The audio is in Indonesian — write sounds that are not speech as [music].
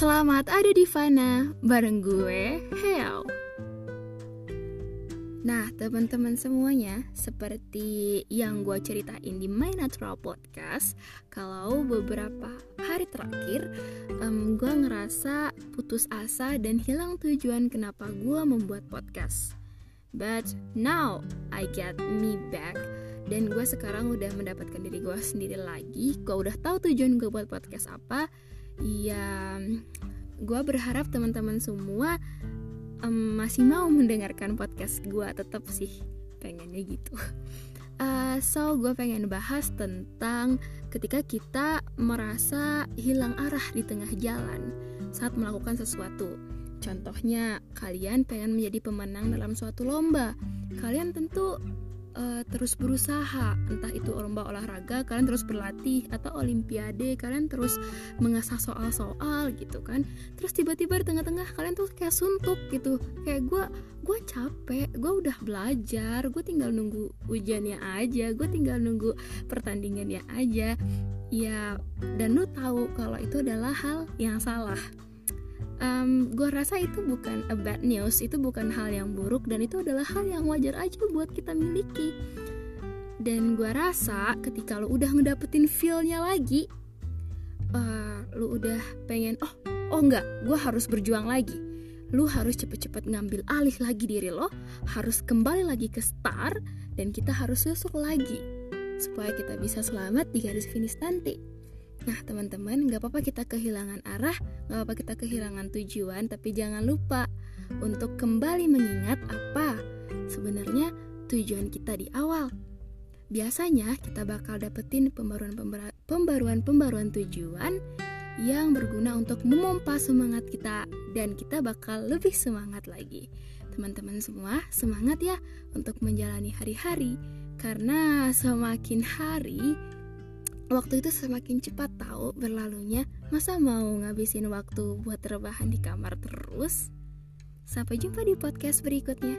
Selamat ada di Fana bareng gue, Heo. Nah, teman-teman semuanya, seperti yang gue ceritain di My Natural Podcast, kalau beberapa hari terakhir um, gue ngerasa putus asa dan hilang tujuan kenapa gue membuat podcast. But now I get me back dan gue sekarang udah mendapatkan diri gue sendiri lagi. Gue udah tahu tujuan gue buat podcast apa ya gue berharap teman-teman semua um, masih mau mendengarkan podcast gue tetap sih pengennya gitu. Uh, [laughs] so gue pengen bahas tentang ketika kita merasa hilang arah di tengah jalan saat melakukan sesuatu. Contohnya kalian pengen menjadi pemenang dalam suatu lomba. Kalian tentu uh, terus berusaha. Entah itu lomba olahraga kalian terus berlatih atau olimpiade kalian terus mengasah soal-soal gitu kan. Terus tiba-tiba di tengah-tengah kalian tuh kayak suntuk gitu. Kayak gue gue capek gue udah belajar gue tinggal nunggu ujiannya aja gue tinggal nunggu pertandingannya aja. Ya dan lu tahu kalau itu adalah hal yang salah um, gue rasa itu bukan a bad news itu bukan hal yang buruk dan itu adalah hal yang wajar aja buat kita miliki. Dan gue rasa ketika lo udah ngedapetin feelnya lagi uh, lo udah pengen oh oh enggak gue harus berjuang lagi. Lu harus cepet-cepet ngambil alih lagi diri lo harus kembali lagi ke start dan kita harus susuk lagi supaya kita bisa selamat di garis finish nanti Nah teman-teman gak apa-apa kita kehilangan arah Gak apa-apa kita kehilangan tujuan Tapi jangan lupa untuk kembali mengingat apa sebenarnya tujuan kita di awal Biasanya kita bakal dapetin pembaruan-pembaruan tujuan yang berguna untuk memompa semangat kita dan kita bakal lebih semangat lagi. Teman-teman semua, semangat ya untuk menjalani hari-hari karena semakin hari Waktu itu semakin cepat tahu berlalunya, masa mau ngabisin waktu buat rebahan di kamar terus? Sampai jumpa di podcast berikutnya.